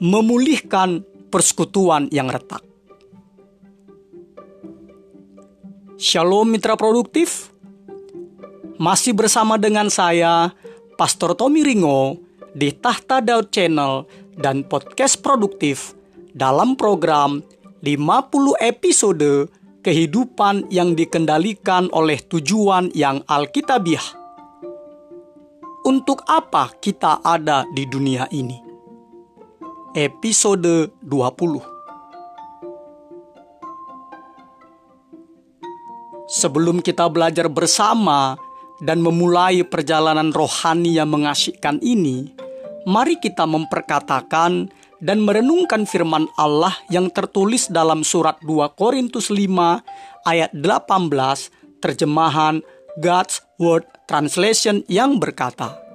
memulihkan persekutuan yang retak. Shalom mitra produktif. Masih bersama dengan saya, Pastor Tommy Ringo, di Tahta Daud Channel dan Podcast Produktif dalam program 50 episode kehidupan yang dikendalikan oleh tujuan yang alkitabiah. Untuk apa kita ada di dunia ini? Episode 20 Sebelum kita belajar bersama dan memulai perjalanan rohani yang mengasyikkan ini, mari kita memperkatakan dan merenungkan firman Allah yang tertulis dalam surat 2 Korintus 5 ayat 18 terjemahan God's Word Translation yang berkata,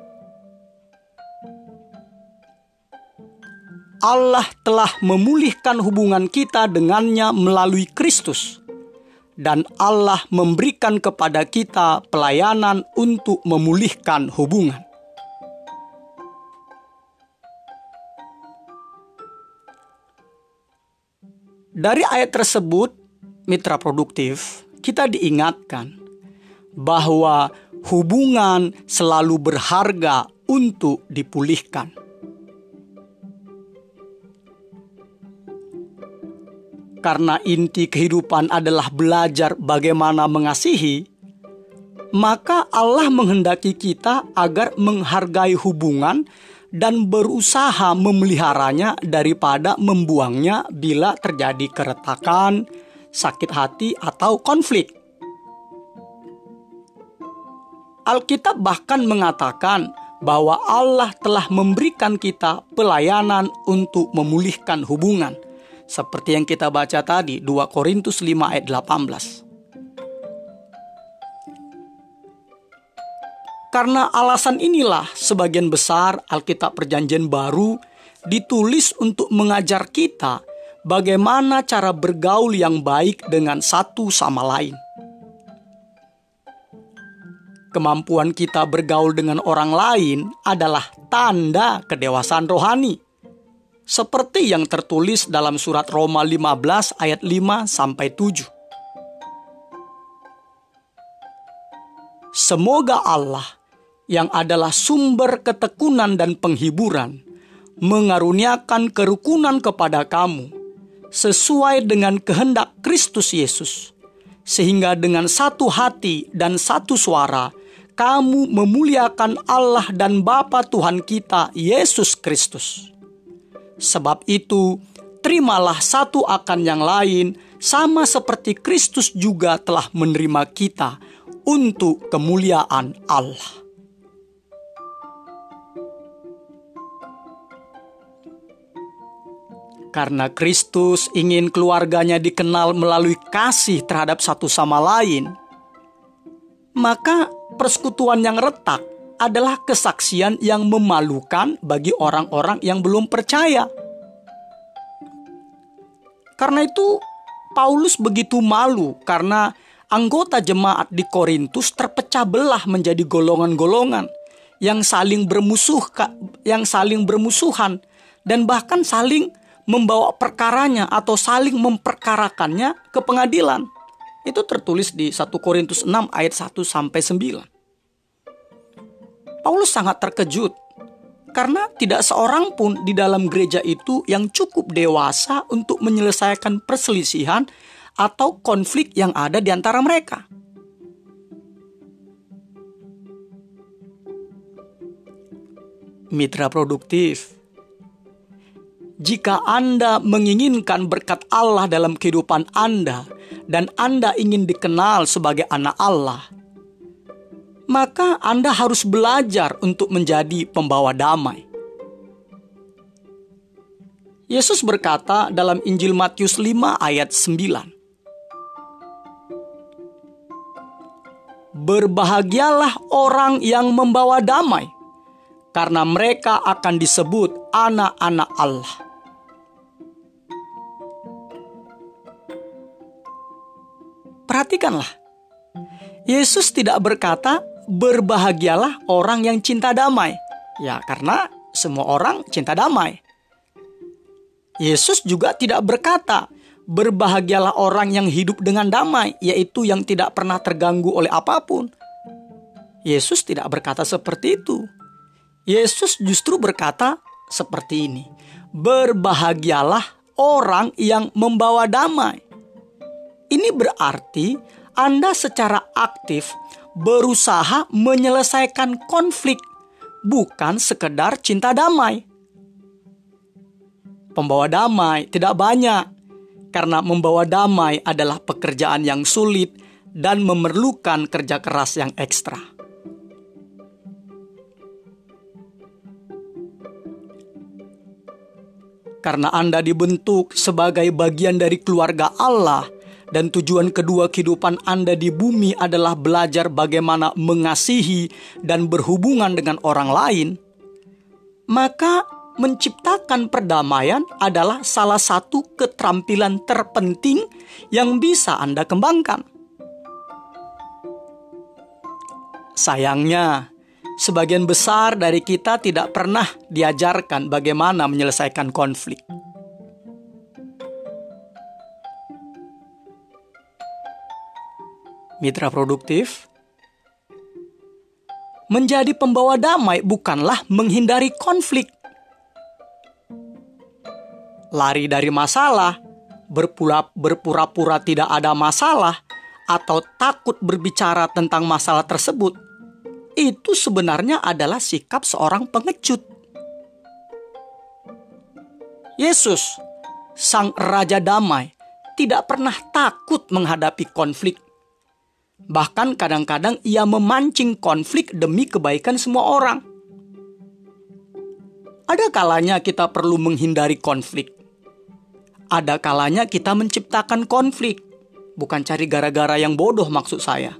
Allah telah memulihkan hubungan kita dengannya melalui Kristus dan Allah memberikan kepada kita pelayanan untuk memulihkan hubungan. Dari ayat tersebut, mitra produktif, kita diingatkan bahwa hubungan selalu berharga untuk dipulihkan. Karena inti kehidupan adalah belajar bagaimana mengasihi, maka Allah menghendaki kita agar menghargai hubungan dan berusaha memeliharanya daripada membuangnya bila terjadi keretakan, sakit hati, atau konflik. Alkitab bahkan mengatakan bahwa Allah telah memberikan kita pelayanan untuk memulihkan hubungan seperti yang kita baca tadi 2 Korintus 5 ayat 18. Karena alasan inilah sebagian besar Alkitab Perjanjian Baru ditulis untuk mengajar kita bagaimana cara bergaul yang baik dengan satu sama lain. Kemampuan kita bergaul dengan orang lain adalah tanda kedewasaan rohani seperti yang tertulis dalam surat Roma 15 ayat 5 sampai 7. Semoga Allah yang adalah sumber ketekunan dan penghiburan mengaruniakan kerukunan kepada kamu sesuai dengan kehendak Kristus Yesus sehingga dengan satu hati dan satu suara kamu memuliakan Allah dan Bapa Tuhan kita Yesus Kristus. Sebab itu, terimalah satu akan yang lain, sama seperti Kristus juga telah menerima kita untuk kemuliaan Allah. Karena Kristus ingin keluarganya dikenal melalui kasih terhadap satu sama lain, maka persekutuan yang retak adalah kesaksian yang memalukan bagi orang-orang yang belum percaya. Karena itu, Paulus begitu malu karena anggota jemaat di Korintus terpecah belah menjadi golongan-golongan yang saling bermusuh yang saling bermusuhan dan bahkan saling membawa perkaranya atau saling memperkarakannya ke pengadilan. Itu tertulis di 1 Korintus 6 ayat 1 sampai 9. Paulus sangat terkejut karena tidak seorang pun di dalam gereja itu yang cukup dewasa untuk menyelesaikan perselisihan atau konflik yang ada di antara mereka. Mitra produktif, jika Anda menginginkan berkat Allah dalam kehidupan Anda dan Anda ingin dikenal sebagai anak Allah, maka Anda harus belajar untuk menjadi pembawa damai. Yesus berkata dalam Injil Matius 5 ayat 9. Berbahagialah orang yang membawa damai, karena mereka akan disebut anak-anak Allah. Perhatikanlah, Yesus tidak berkata berbahagialah orang yang cinta damai. Ya, karena semua orang cinta damai. Yesus juga tidak berkata, "Berbahagialah orang yang hidup dengan damai," yaitu yang tidak pernah terganggu oleh apa pun. Yesus tidak berkata seperti itu. Yesus justru berkata seperti ini: "Berbahagialah orang yang membawa damai." Ini berarti Anda secara aktif berusaha menyelesaikan konflik, bukan sekedar cinta damai pembawa damai tidak banyak, karena membawa damai adalah pekerjaan yang sulit dan memerlukan kerja keras yang ekstra. Karena Anda dibentuk sebagai bagian dari keluarga Allah, dan tujuan kedua kehidupan Anda di bumi adalah belajar bagaimana mengasihi dan berhubungan dengan orang lain, maka menciptakan perdamaian adalah salah satu keterampilan terpenting yang bisa Anda kembangkan. Sayangnya, sebagian besar dari kita tidak pernah diajarkan bagaimana menyelesaikan konflik. Mitra produktif menjadi pembawa damai bukanlah menghindari konflik lari dari masalah, berpura-pura tidak ada masalah, atau takut berbicara tentang masalah tersebut, itu sebenarnya adalah sikap seorang pengecut. Yesus, Sang Raja Damai, tidak pernah takut menghadapi konflik. Bahkan kadang-kadang ia memancing konflik demi kebaikan semua orang. Ada kalanya kita perlu menghindari konflik ada kalanya kita menciptakan konflik, bukan cari gara-gara yang bodoh maksud saya.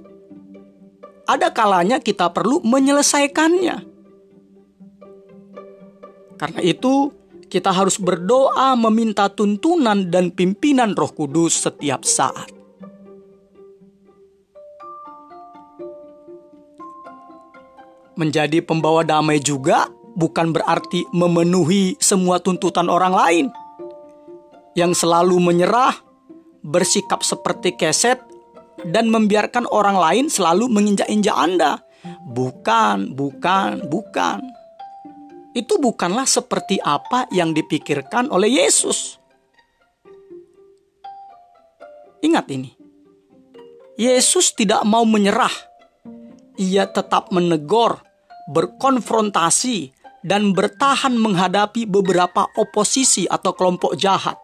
Ada kalanya kita perlu menyelesaikannya. Karena itu, kita harus berdoa meminta tuntunan dan pimpinan Roh Kudus setiap saat. Menjadi pembawa damai juga bukan berarti memenuhi semua tuntutan orang lain yang selalu menyerah, bersikap seperti keset, dan membiarkan orang lain selalu menginjak-injak Anda. Bukan, bukan, bukan. Itu bukanlah seperti apa yang dipikirkan oleh Yesus. Ingat ini. Yesus tidak mau menyerah. Ia tetap menegur, berkonfrontasi, dan bertahan menghadapi beberapa oposisi atau kelompok jahat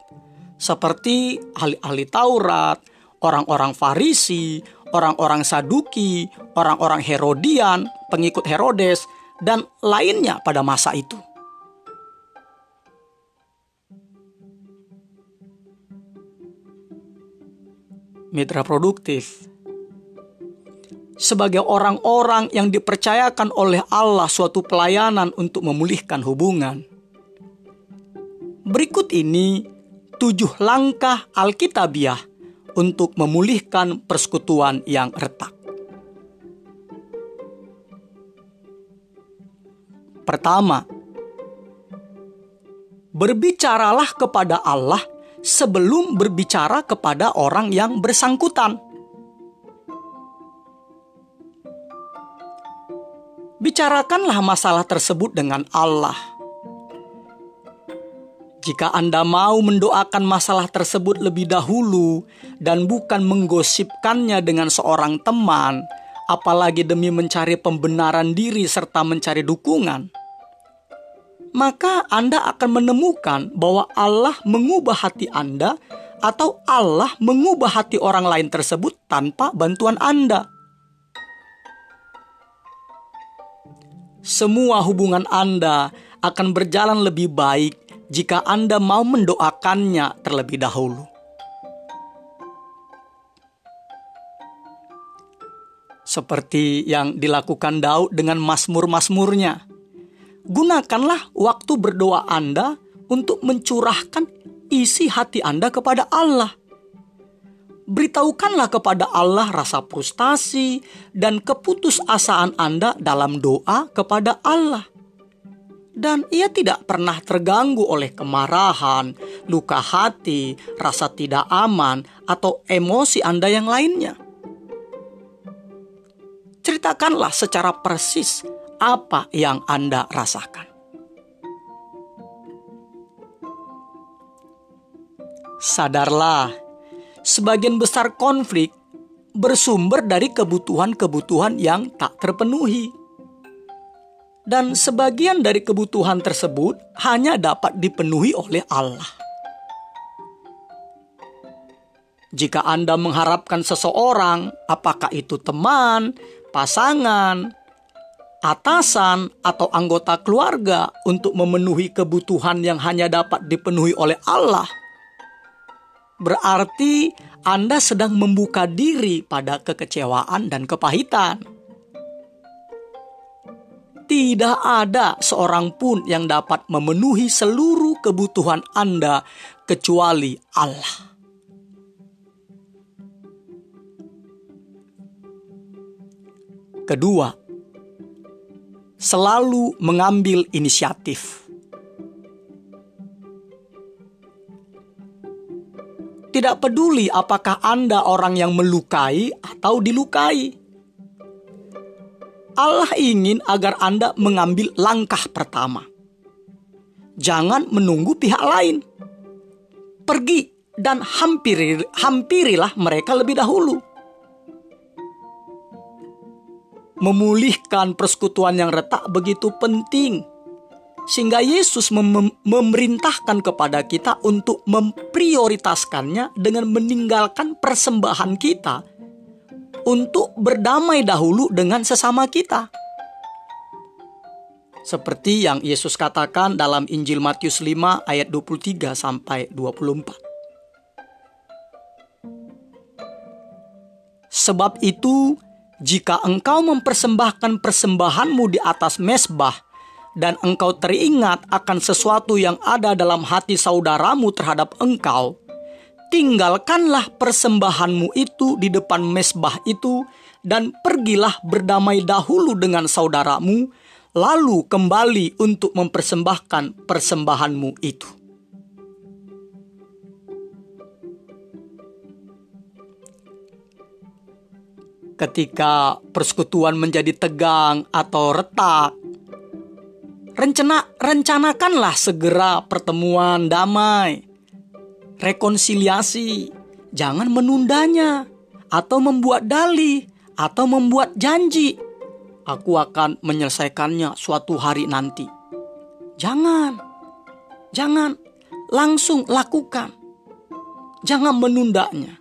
seperti ahli-ahli Taurat, orang-orang Farisi, orang-orang Saduki, orang-orang Herodian, pengikut Herodes, dan lainnya pada masa itu. Mitra produktif sebagai orang-orang yang dipercayakan oleh Allah suatu pelayanan untuk memulihkan hubungan. Berikut ini tujuh langkah Alkitabiah untuk memulihkan persekutuan yang retak. Pertama, berbicaralah kepada Allah sebelum berbicara kepada orang yang bersangkutan. Bicarakanlah masalah tersebut dengan Allah jika Anda mau mendoakan masalah tersebut lebih dahulu dan bukan menggosipkannya dengan seorang teman, apalagi demi mencari pembenaran diri serta mencari dukungan, maka Anda akan menemukan bahwa Allah mengubah hati Anda atau Allah mengubah hati orang lain tersebut tanpa bantuan Anda. Semua hubungan Anda akan berjalan lebih baik jika Anda mau mendoakannya terlebih dahulu. Seperti yang dilakukan Daud dengan mazmur-mazmurnya. Gunakanlah waktu berdoa Anda untuk mencurahkan isi hati Anda kepada Allah. Beritahukanlah kepada Allah rasa frustasi dan keputusasaan Anda dalam doa kepada Allah dan ia tidak pernah terganggu oleh kemarahan, luka hati, rasa tidak aman, atau emosi Anda yang lainnya. Ceritakanlah secara persis apa yang Anda rasakan. Sadarlah, sebagian besar konflik bersumber dari kebutuhan-kebutuhan yang tak terpenuhi dan sebagian dari kebutuhan tersebut hanya dapat dipenuhi oleh Allah. Jika Anda mengharapkan seseorang, apakah itu teman, pasangan, atasan, atau anggota keluarga, untuk memenuhi kebutuhan yang hanya dapat dipenuhi oleh Allah, berarti Anda sedang membuka diri pada kekecewaan dan kepahitan tidak ada seorang pun yang dapat memenuhi seluruh kebutuhan Anda kecuali Allah. Kedua, selalu mengambil inisiatif. Tidak peduli apakah Anda orang yang melukai atau dilukai Allah ingin agar Anda mengambil langkah pertama. Jangan menunggu pihak lain. Pergi dan hampiri, hampirilah mereka lebih dahulu. Memulihkan persekutuan yang retak begitu penting. Sehingga Yesus mem memerintahkan kepada kita untuk memprioritaskannya dengan meninggalkan persembahan kita untuk berdamai dahulu dengan sesama kita. Seperti yang Yesus katakan dalam Injil Matius 5 ayat 23 sampai 24. Sebab itu, jika engkau mempersembahkan persembahanmu di atas mesbah dan engkau teringat akan sesuatu yang ada dalam hati saudaramu terhadap engkau, tinggalkanlah persembahanmu itu di depan mesbah itu, dan pergilah berdamai dahulu dengan saudaramu, lalu kembali untuk mempersembahkan persembahanmu itu. Ketika persekutuan menjadi tegang atau retak, rencana rencanakanlah segera pertemuan damai rekonsiliasi. Jangan menundanya atau membuat dalih atau membuat janji. Aku akan menyelesaikannya suatu hari nanti. Jangan. Jangan langsung lakukan. Jangan menundanya.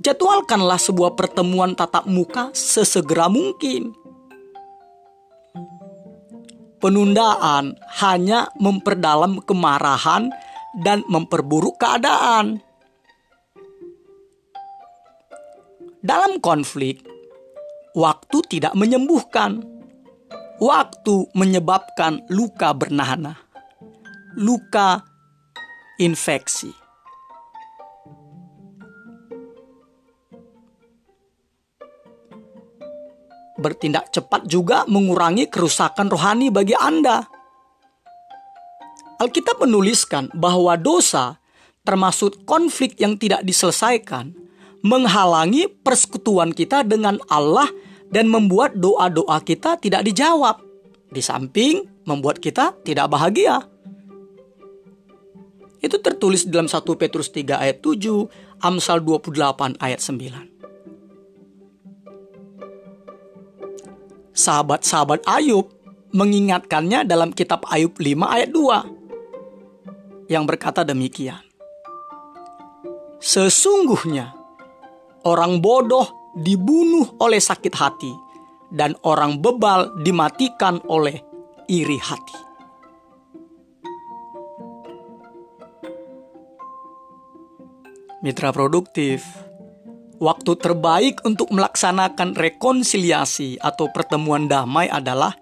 Jadwalkanlah sebuah pertemuan tatap muka sesegera mungkin penundaan hanya memperdalam kemarahan dan memperburuk keadaan. Dalam konflik, waktu tidak menyembuhkan. Waktu menyebabkan luka bernanah, luka infeksi. Bertindak cepat juga mengurangi kerusakan rohani bagi Anda. Alkitab menuliskan bahwa dosa, termasuk konflik yang tidak diselesaikan, menghalangi persekutuan kita dengan Allah dan membuat doa-doa kita tidak dijawab. Di samping membuat kita tidak bahagia. Itu tertulis dalam 1 Petrus 3 ayat 7, Amsal 28 ayat 9. Sahabat-sahabat Ayub mengingatkannya dalam kitab Ayub 5 ayat 2 yang berkata demikian. Sesungguhnya orang bodoh dibunuh oleh sakit hati dan orang bebal dimatikan oleh iri hati. Mitra produktif, Waktu terbaik untuk melaksanakan rekonsiliasi atau pertemuan damai adalah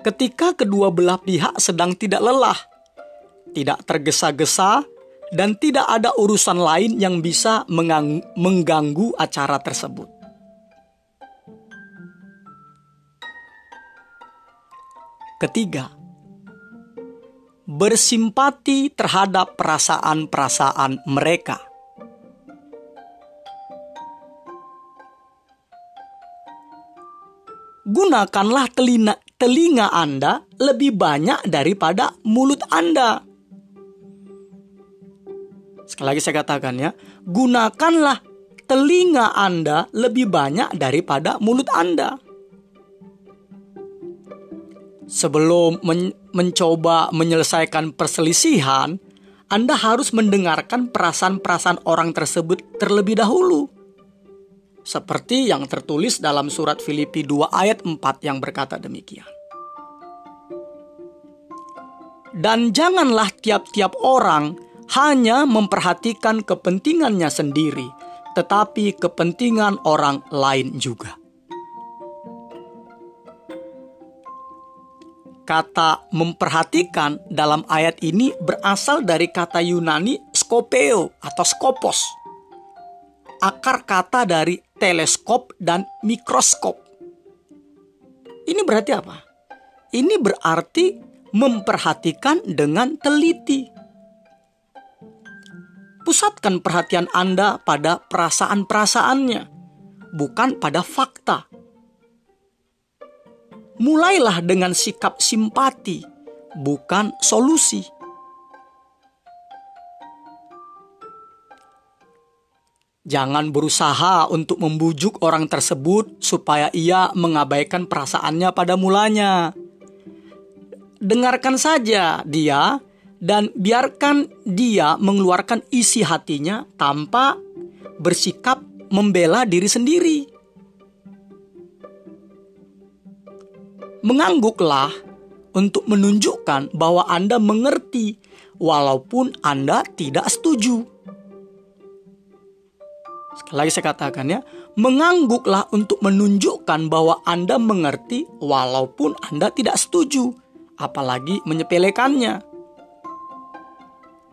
ketika kedua belah pihak sedang tidak lelah, tidak tergesa-gesa, dan tidak ada urusan lain yang bisa mengganggu acara tersebut. Ketiga, bersimpati terhadap perasaan-perasaan mereka. Gunakanlah telinga, telinga Anda lebih banyak daripada mulut Anda. Sekali lagi saya katakan ya, gunakanlah telinga Anda lebih banyak daripada mulut Anda sebelum men mencoba menyelesaikan perselisihan, Anda harus mendengarkan perasaan-perasaan orang tersebut terlebih dahulu. Seperti yang tertulis dalam surat Filipi 2 ayat 4 yang berkata demikian. Dan janganlah tiap-tiap orang hanya memperhatikan kepentingannya sendiri, tetapi kepentingan orang lain juga. Kata memperhatikan dalam ayat ini berasal dari kata Yunani skopeo atau skopos. Akar kata dari teleskop dan mikroskop. Ini berarti apa? Ini berarti memperhatikan dengan teliti. Pusatkan perhatian Anda pada perasaan-perasaannya, bukan pada fakta mulailah dengan sikap simpati, bukan solusi. Jangan berusaha untuk membujuk orang tersebut supaya ia mengabaikan perasaannya pada mulanya. Dengarkan saja dia dan biarkan dia mengeluarkan isi hatinya tanpa bersikap membela diri sendiri. mengangguklah untuk menunjukkan bahwa Anda mengerti, walaupun Anda tidak setuju. Sekali lagi saya katakan ya, mengangguklah untuk menunjukkan bahwa Anda mengerti walaupun Anda tidak setuju, apalagi menyepelekannya.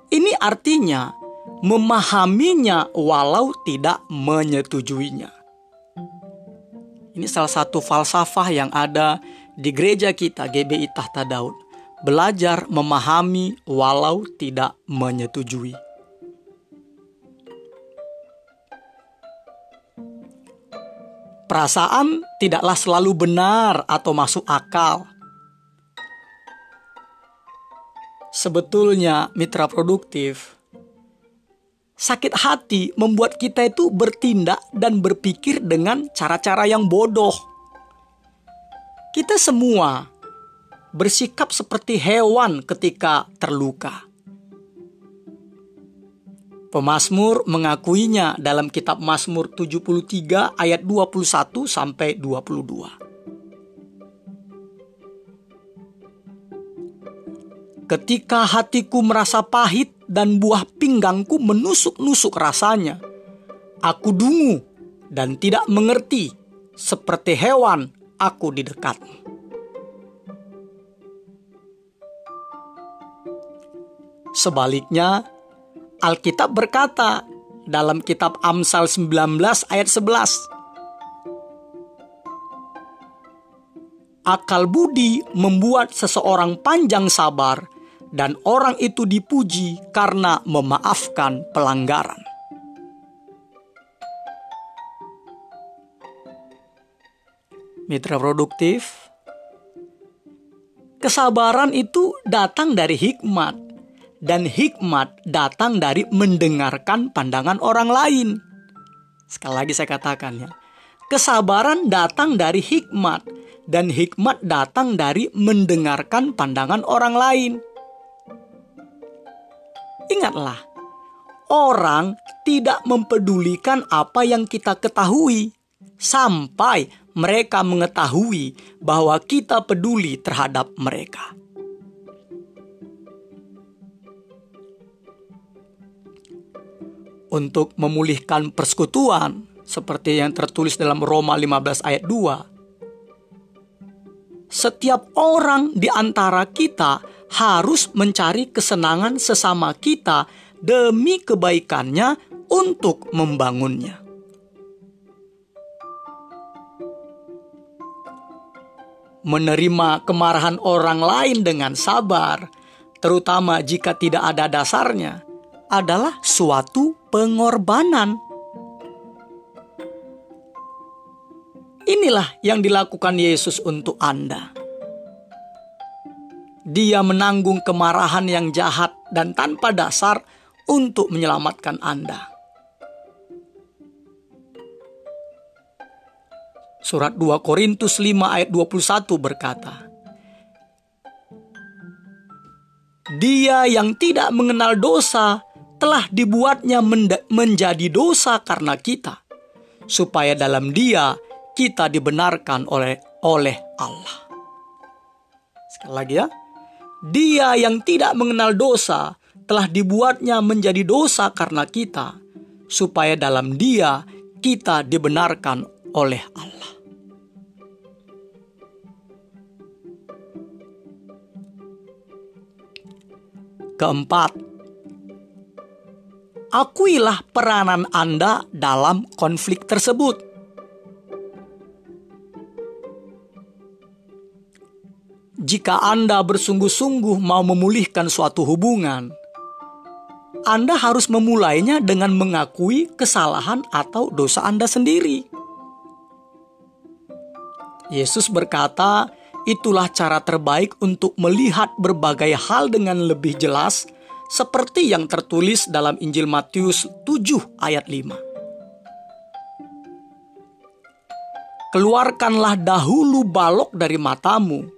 Ini artinya memahaminya walau tidak menyetujuinya. Ini salah satu falsafah yang ada di gereja kita GBI Tahta Daud belajar memahami walau tidak menyetujui. Perasaan tidaklah selalu benar atau masuk akal. Sebetulnya, mitra produktif, sakit hati membuat kita itu bertindak dan berpikir dengan cara-cara yang bodoh kita semua bersikap seperti hewan ketika terluka. Pemasmur mengakuinya dalam kitab Mazmur 73 ayat 21 sampai 22. Ketika hatiku merasa pahit dan buah pinggangku menusuk-nusuk rasanya, aku dungu dan tidak mengerti, seperti hewan aku di dekat. Sebaliknya, Alkitab berkata dalam kitab Amsal 19 ayat 11. Akal budi membuat seseorang panjang sabar dan orang itu dipuji karena memaafkan pelanggaran. mitra produktif, kesabaran itu datang dari hikmat, dan hikmat datang dari mendengarkan pandangan orang lain. Sekali lagi saya katakan ya, kesabaran datang dari hikmat, dan hikmat datang dari mendengarkan pandangan orang lain. Ingatlah, orang tidak mempedulikan apa yang kita ketahui sampai mereka mengetahui bahwa kita peduli terhadap mereka. Untuk memulihkan persekutuan, seperti yang tertulis dalam Roma 15 ayat 2, setiap orang di antara kita harus mencari kesenangan sesama kita demi kebaikannya untuk membangunnya. Menerima kemarahan orang lain dengan sabar, terutama jika tidak ada dasarnya, adalah suatu pengorbanan. Inilah yang dilakukan Yesus untuk Anda. Dia menanggung kemarahan yang jahat dan tanpa dasar untuk menyelamatkan Anda. Surat 2 Korintus 5 ayat 21 berkata, Dia yang tidak mengenal dosa telah dibuatnya menjadi dosa karena kita, supaya dalam dia kita dibenarkan oleh oleh Allah. Sekali lagi ya, dia yang tidak mengenal dosa telah dibuatnya menjadi dosa karena kita, supaya dalam dia kita dibenarkan oleh Allah. Keempat, akuilah peranan Anda dalam konflik tersebut. Jika Anda bersungguh-sungguh mau memulihkan suatu hubungan, Anda harus memulainya dengan mengakui kesalahan atau dosa Anda sendiri. Yesus berkata, Itulah cara terbaik untuk melihat berbagai hal dengan lebih jelas seperti yang tertulis dalam Injil Matius 7 ayat 5. Keluarkanlah dahulu balok dari matamu,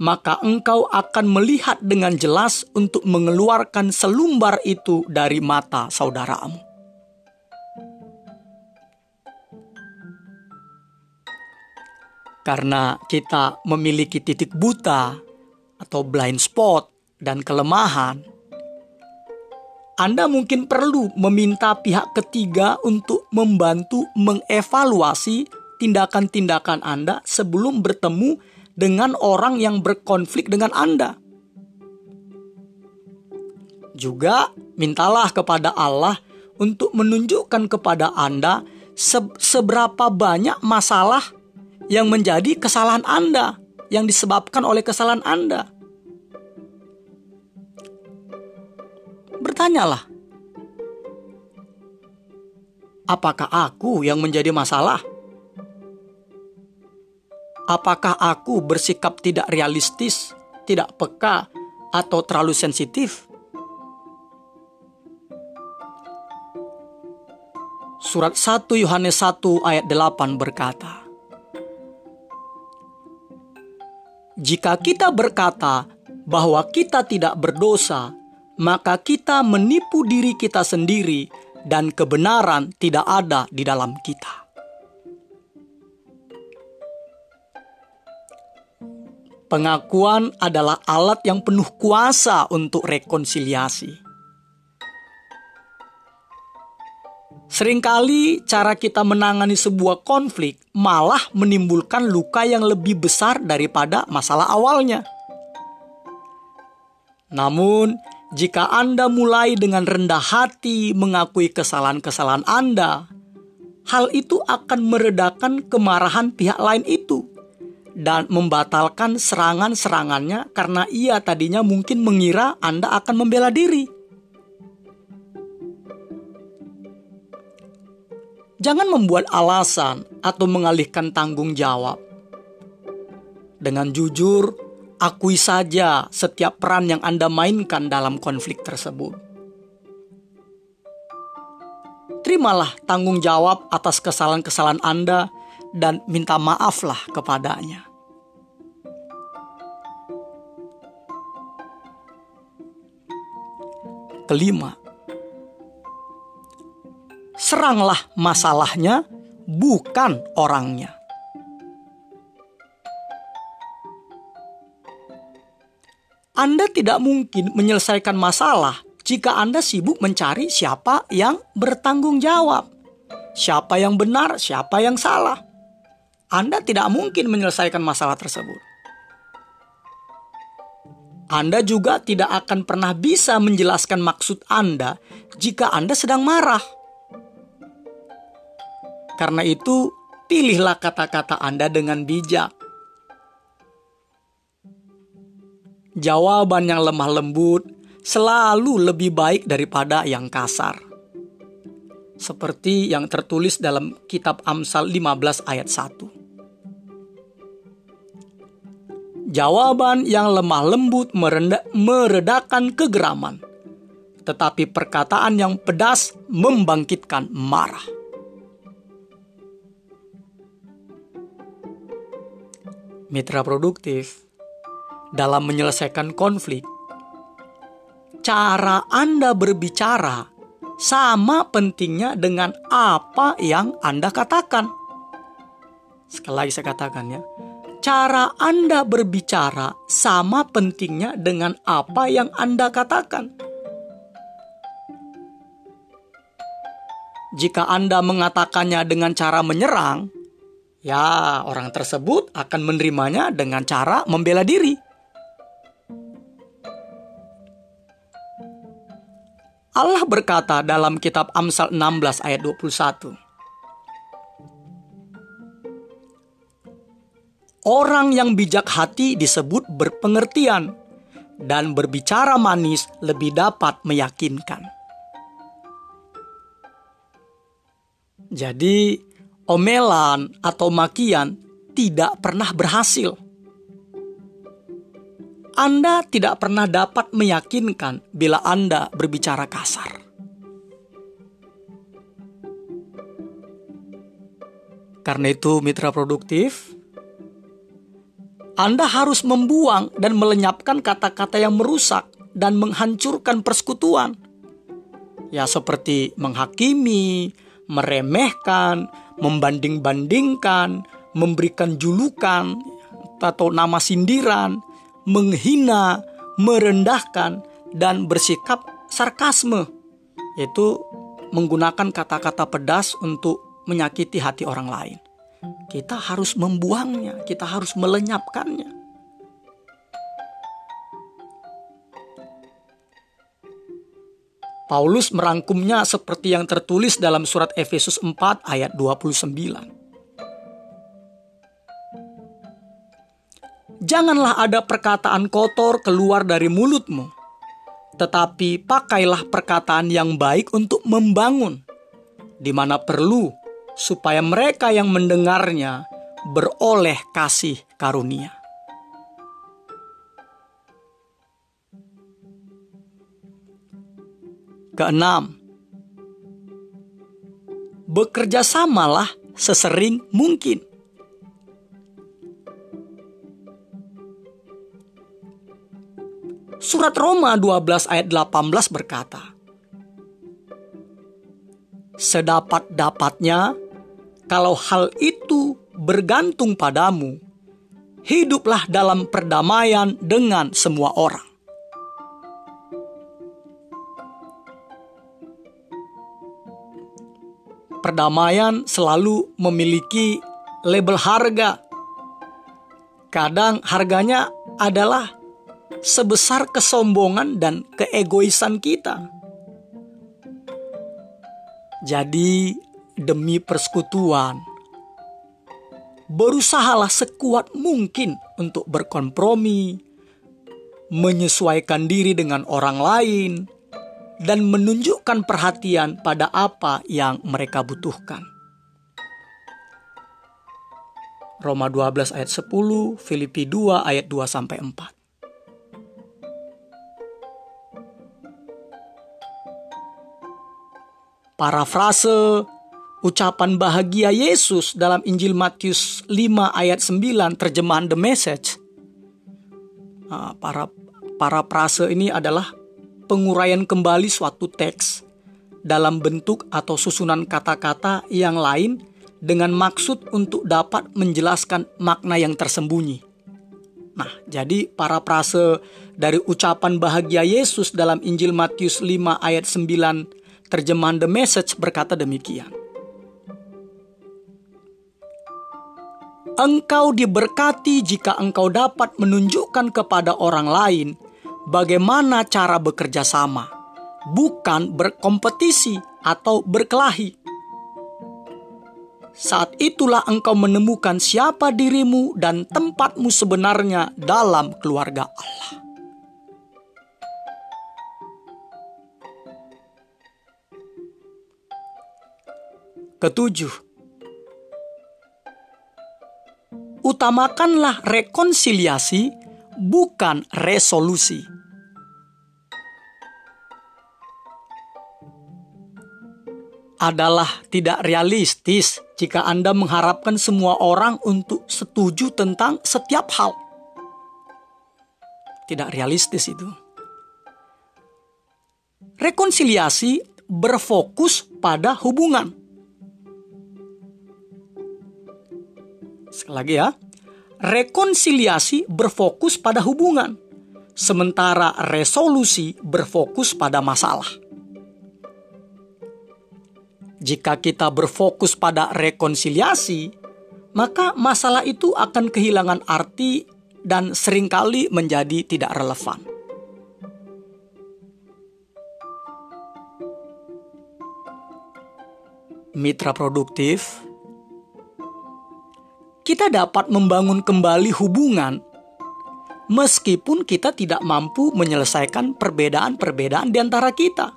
maka engkau akan melihat dengan jelas untuk mengeluarkan selumbar itu dari mata saudaramu. karena kita memiliki titik buta atau blind spot dan kelemahan, Anda mungkin perlu meminta pihak ketiga untuk membantu mengevaluasi tindakan-tindakan Anda sebelum bertemu dengan orang yang berkonflik dengan Anda. Juga mintalah kepada Allah untuk menunjukkan kepada Anda seberapa banyak masalah yang menjadi kesalahan Anda, yang disebabkan oleh kesalahan Anda. Bertanyalah, apakah aku yang menjadi masalah? Apakah aku bersikap tidak realistis, tidak peka, atau terlalu sensitif? Surat 1 Yohanes 1 ayat 8 berkata, Jika kita berkata bahwa kita tidak berdosa, maka kita menipu diri kita sendiri, dan kebenaran tidak ada di dalam kita. Pengakuan adalah alat yang penuh kuasa untuk rekonsiliasi. Seringkali cara kita menangani sebuah konflik malah menimbulkan luka yang lebih besar daripada masalah awalnya. Namun, jika Anda mulai dengan rendah hati mengakui kesalahan-kesalahan Anda, hal itu akan meredakan kemarahan pihak lain itu dan membatalkan serangan-serangannya karena ia tadinya mungkin mengira Anda akan membela diri. Jangan membuat alasan atau mengalihkan tanggung jawab. Dengan jujur, akui saja setiap peran yang Anda mainkan dalam konflik tersebut. Terimalah tanggung jawab atas kesalahan-kesalahan Anda dan minta maaflah kepadanya. Kelima, seranglah masalahnya, bukan orangnya. Anda tidak mungkin menyelesaikan masalah jika Anda sibuk mencari siapa yang bertanggung jawab, siapa yang benar, siapa yang salah. Anda tidak mungkin menyelesaikan masalah tersebut. Anda juga tidak akan pernah bisa menjelaskan maksud Anda jika Anda sedang marah. Karena itu, pilihlah kata-kata Anda dengan bijak. Jawaban yang lemah lembut selalu lebih baik daripada yang kasar. Seperti yang tertulis dalam kitab Amsal 15 ayat 1. Jawaban yang lemah lembut merenda, meredakan kegeraman, tetapi perkataan yang pedas membangkitkan marah. Mitra produktif dalam menyelesaikan konflik, cara Anda berbicara sama pentingnya dengan apa yang Anda katakan. Sekali lagi saya katakan ya, cara Anda berbicara sama pentingnya dengan apa yang Anda katakan. Jika Anda mengatakannya dengan cara menyerang, ya orang tersebut akan menerimanya dengan cara membela diri. Allah berkata dalam kitab Amsal 16 ayat 21. Orang yang bijak hati disebut berpengertian dan berbicara manis lebih dapat meyakinkan. Jadi, omelan atau makian tidak pernah berhasil anda tidak pernah dapat meyakinkan bila Anda berbicara kasar. Karena itu, mitra produktif, Anda harus membuang dan melenyapkan kata-kata yang merusak dan menghancurkan persekutuan. Ya, seperti menghakimi, meremehkan, membanding-bandingkan, memberikan julukan atau nama sindiran, menghina, merendahkan, dan bersikap sarkasme, yaitu menggunakan kata-kata pedas untuk menyakiti hati orang lain. Kita harus membuangnya, kita harus melenyapkannya. Paulus merangkumnya seperti yang tertulis dalam surat Efesus 4 ayat 29. Janganlah ada perkataan kotor keluar dari mulutmu, tetapi pakailah perkataan yang baik untuk membangun, di mana perlu, supaya mereka yang mendengarnya beroleh kasih karunia. Keenam, bekerja samalah sesering mungkin. Surat Roma 12 ayat 18 berkata, Sedapat-dapatnya, kalau hal itu bergantung padamu, hiduplah dalam perdamaian dengan semua orang. Perdamaian selalu memiliki label harga. Kadang harganya adalah sebesar kesombongan dan keegoisan kita. Jadi, demi persekutuan, berusahalah sekuat mungkin untuk berkompromi, menyesuaikan diri dengan orang lain, dan menunjukkan perhatian pada apa yang mereka butuhkan. Roma 12 ayat 10, Filipi 2 ayat 2 sampai 4. Parafrase ucapan bahagia Yesus dalam Injil Matius 5 ayat 9 terjemahan The Message. Nah, para para prase ini adalah penguraian kembali suatu teks dalam bentuk atau susunan kata-kata yang lain dengan maksud untuk dapat menjelaskan makna yang tersembunyi. Nah, jadi para prase dari ucapan bahagia Yesus dalam Injil Matius 5 ayat 9 Terjemahan The Message berkata demikian. Engkau diberkati jika engkau dapat menunjukkan kepada orang lain bagaimana cara bekerja sama, bukan berkompetisi atau berkelahi. Saat itulah engkau menemukan siapa dirimu dan tempatmu sebenarnya dalam keluarga Allah. Ketujuh, utamakanlah rekonsiliasi, bukan resolusi. Adalah tidak realistis jika Anda mengharapkan semua orang untuk setuju tentang setiap hal. Tidak realistis itu. Rekonsiliasi berfokus pada hubungan. Sekali lagi ya. Rekonsiliasi berfokus pada hubungan, sementara resolusi berfokus pada masalah. Jika kita berfokus pada rekonsiliasi, maka masalah itu akan kehilangan arti dan sering kali menjadi tidak relevan. Mitra produktif kita dapat membangun kembali hubungan meskipun kita tidak mampu menyelesaikan perbedaan-perbedaan di antara kita.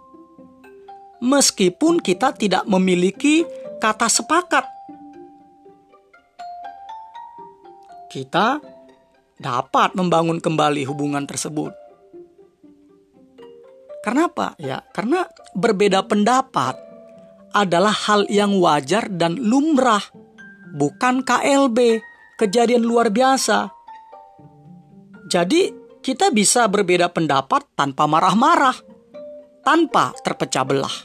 Meskipun kita tidak memiliki kata sepakat. Kita dapat membangun kembali hubungan tersebut. Karena apa? Ya, karena berbeda pendapat adalah hal yang wajar dan lumrah bukan KLB, kejadian luar biasa. Jadi, kita bisa berbeda pendapat tanpa marah-marah, tanpa terpecah belah.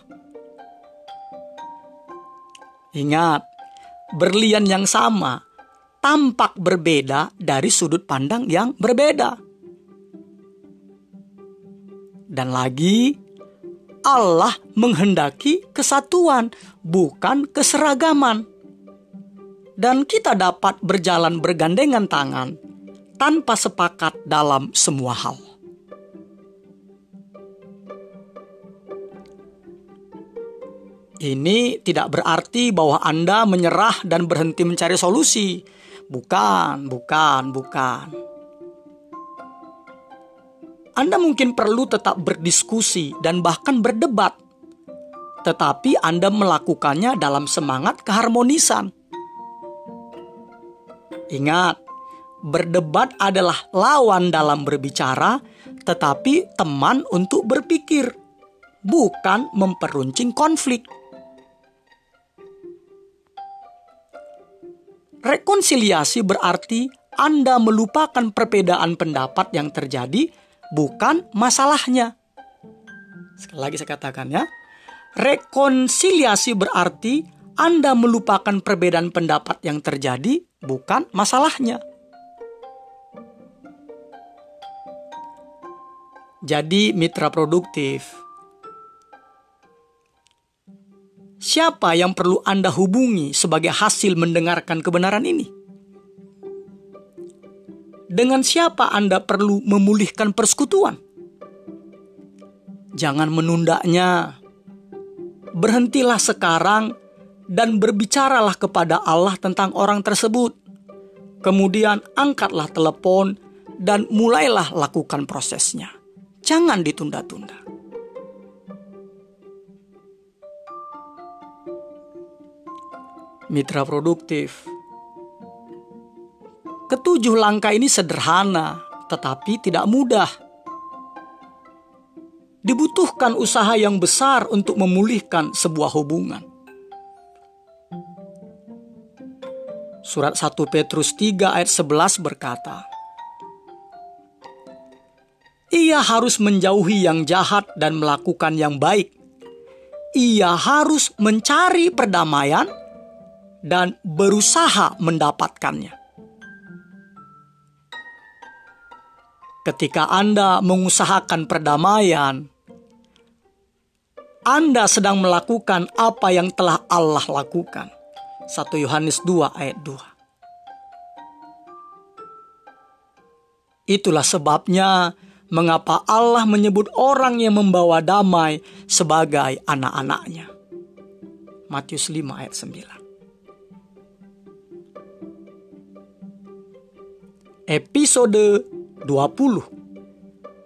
Ingat, berlian yang sama tampak berbeda dari sudut pandang yang berbeda. Dan lagi, Allah menghendaki kesatuan, bukan keseragaman dan kita dapat berjalan bergandengan tangan tanpa sepakat dalam semua hal. Ini tidak berarti bahwa Anda menyerah dan berhenti mencari solusi. Bukan, bukan, bukan. Anda mungkin perlu tetap berdiskusi dan bahkan berdebat, tetapi Anda melakukannya dalam semangat keharmonisan Ingat, berdebat adalah lawan dalam berbicara, tetapi teman untuk berpikir, bukan memperuncing konflik. Rekonsiliasi berarti Anda melupakan perbedaan pendapat yang terjadi, bukan masalahnya. Sekali lagi saya katakan ya, rekonsiliasi berarti anda melupakan perbedaan pendapat yang terjadi, bukan masalahnya. Jadi, mitra produktif, siapa yang perlu Anda hubungi sebagai hasil mendengarkan kebenaran ini? Dengan siapa Anda perlu memulihkan persekutuan? Jangan menundanya. Berhentilah sekarang dan berbicaralah kepada Allah tentang orang tersebut. Kemudian angkatlah telepon dan mulailah lakukan prosesnya. Jangan ditunda-tunda. Mitra produktif. Ketujuh langkah ini sederhana, tetapi tidak mudah. Dibutuhkan usaha yang besar untuk memulihkan sebuah hubungan. Surat 1 Petrus 3 ayat 11 berkata, Ia harus menjauhi yang jahat dan melakukan yang baik. Ia harus mencari perdamaian dan berusaha mendapatkannya. Ketika Anda mengusahakan perdamaian, Anda sedang melakukan apa yang telah Allah lakukan 1 Yohanes 2 ayat 2. Itulah sebabnya mengapa Allah menyebut orang yang membawa damai sebagai anak-anaknya. Matius 5 ayat 9. Episode 20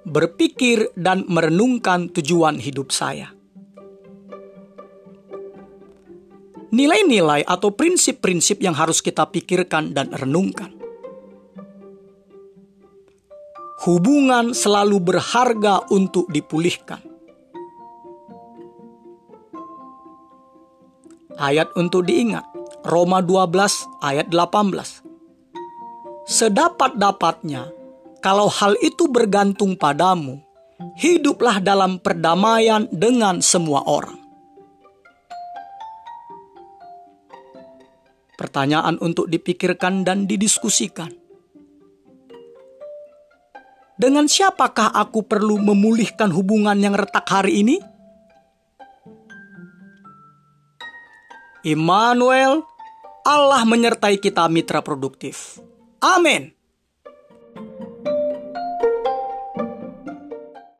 Berpikir dan merenungkan tujuan hidup saya. Nilai-nilai atau prinsip-prinsip yang harus kita pikirkan dan renungkan. Hubungan selalu berharga untuk dipulihkan. Ayat untuk diingat, Roma 12 ayat 18. Sedapat-dapatnya, kalau hal itu bergantung padamu, hiduplah dalam perdamaian dengan semua orang. Pertanyaan untuk dipikirkan dan didiskusikan. Dengan siapakah aku perlu memulihkan hubungan yang retak hari ini? Immanuel, Allah menyertai kita mitra produktif. Amin.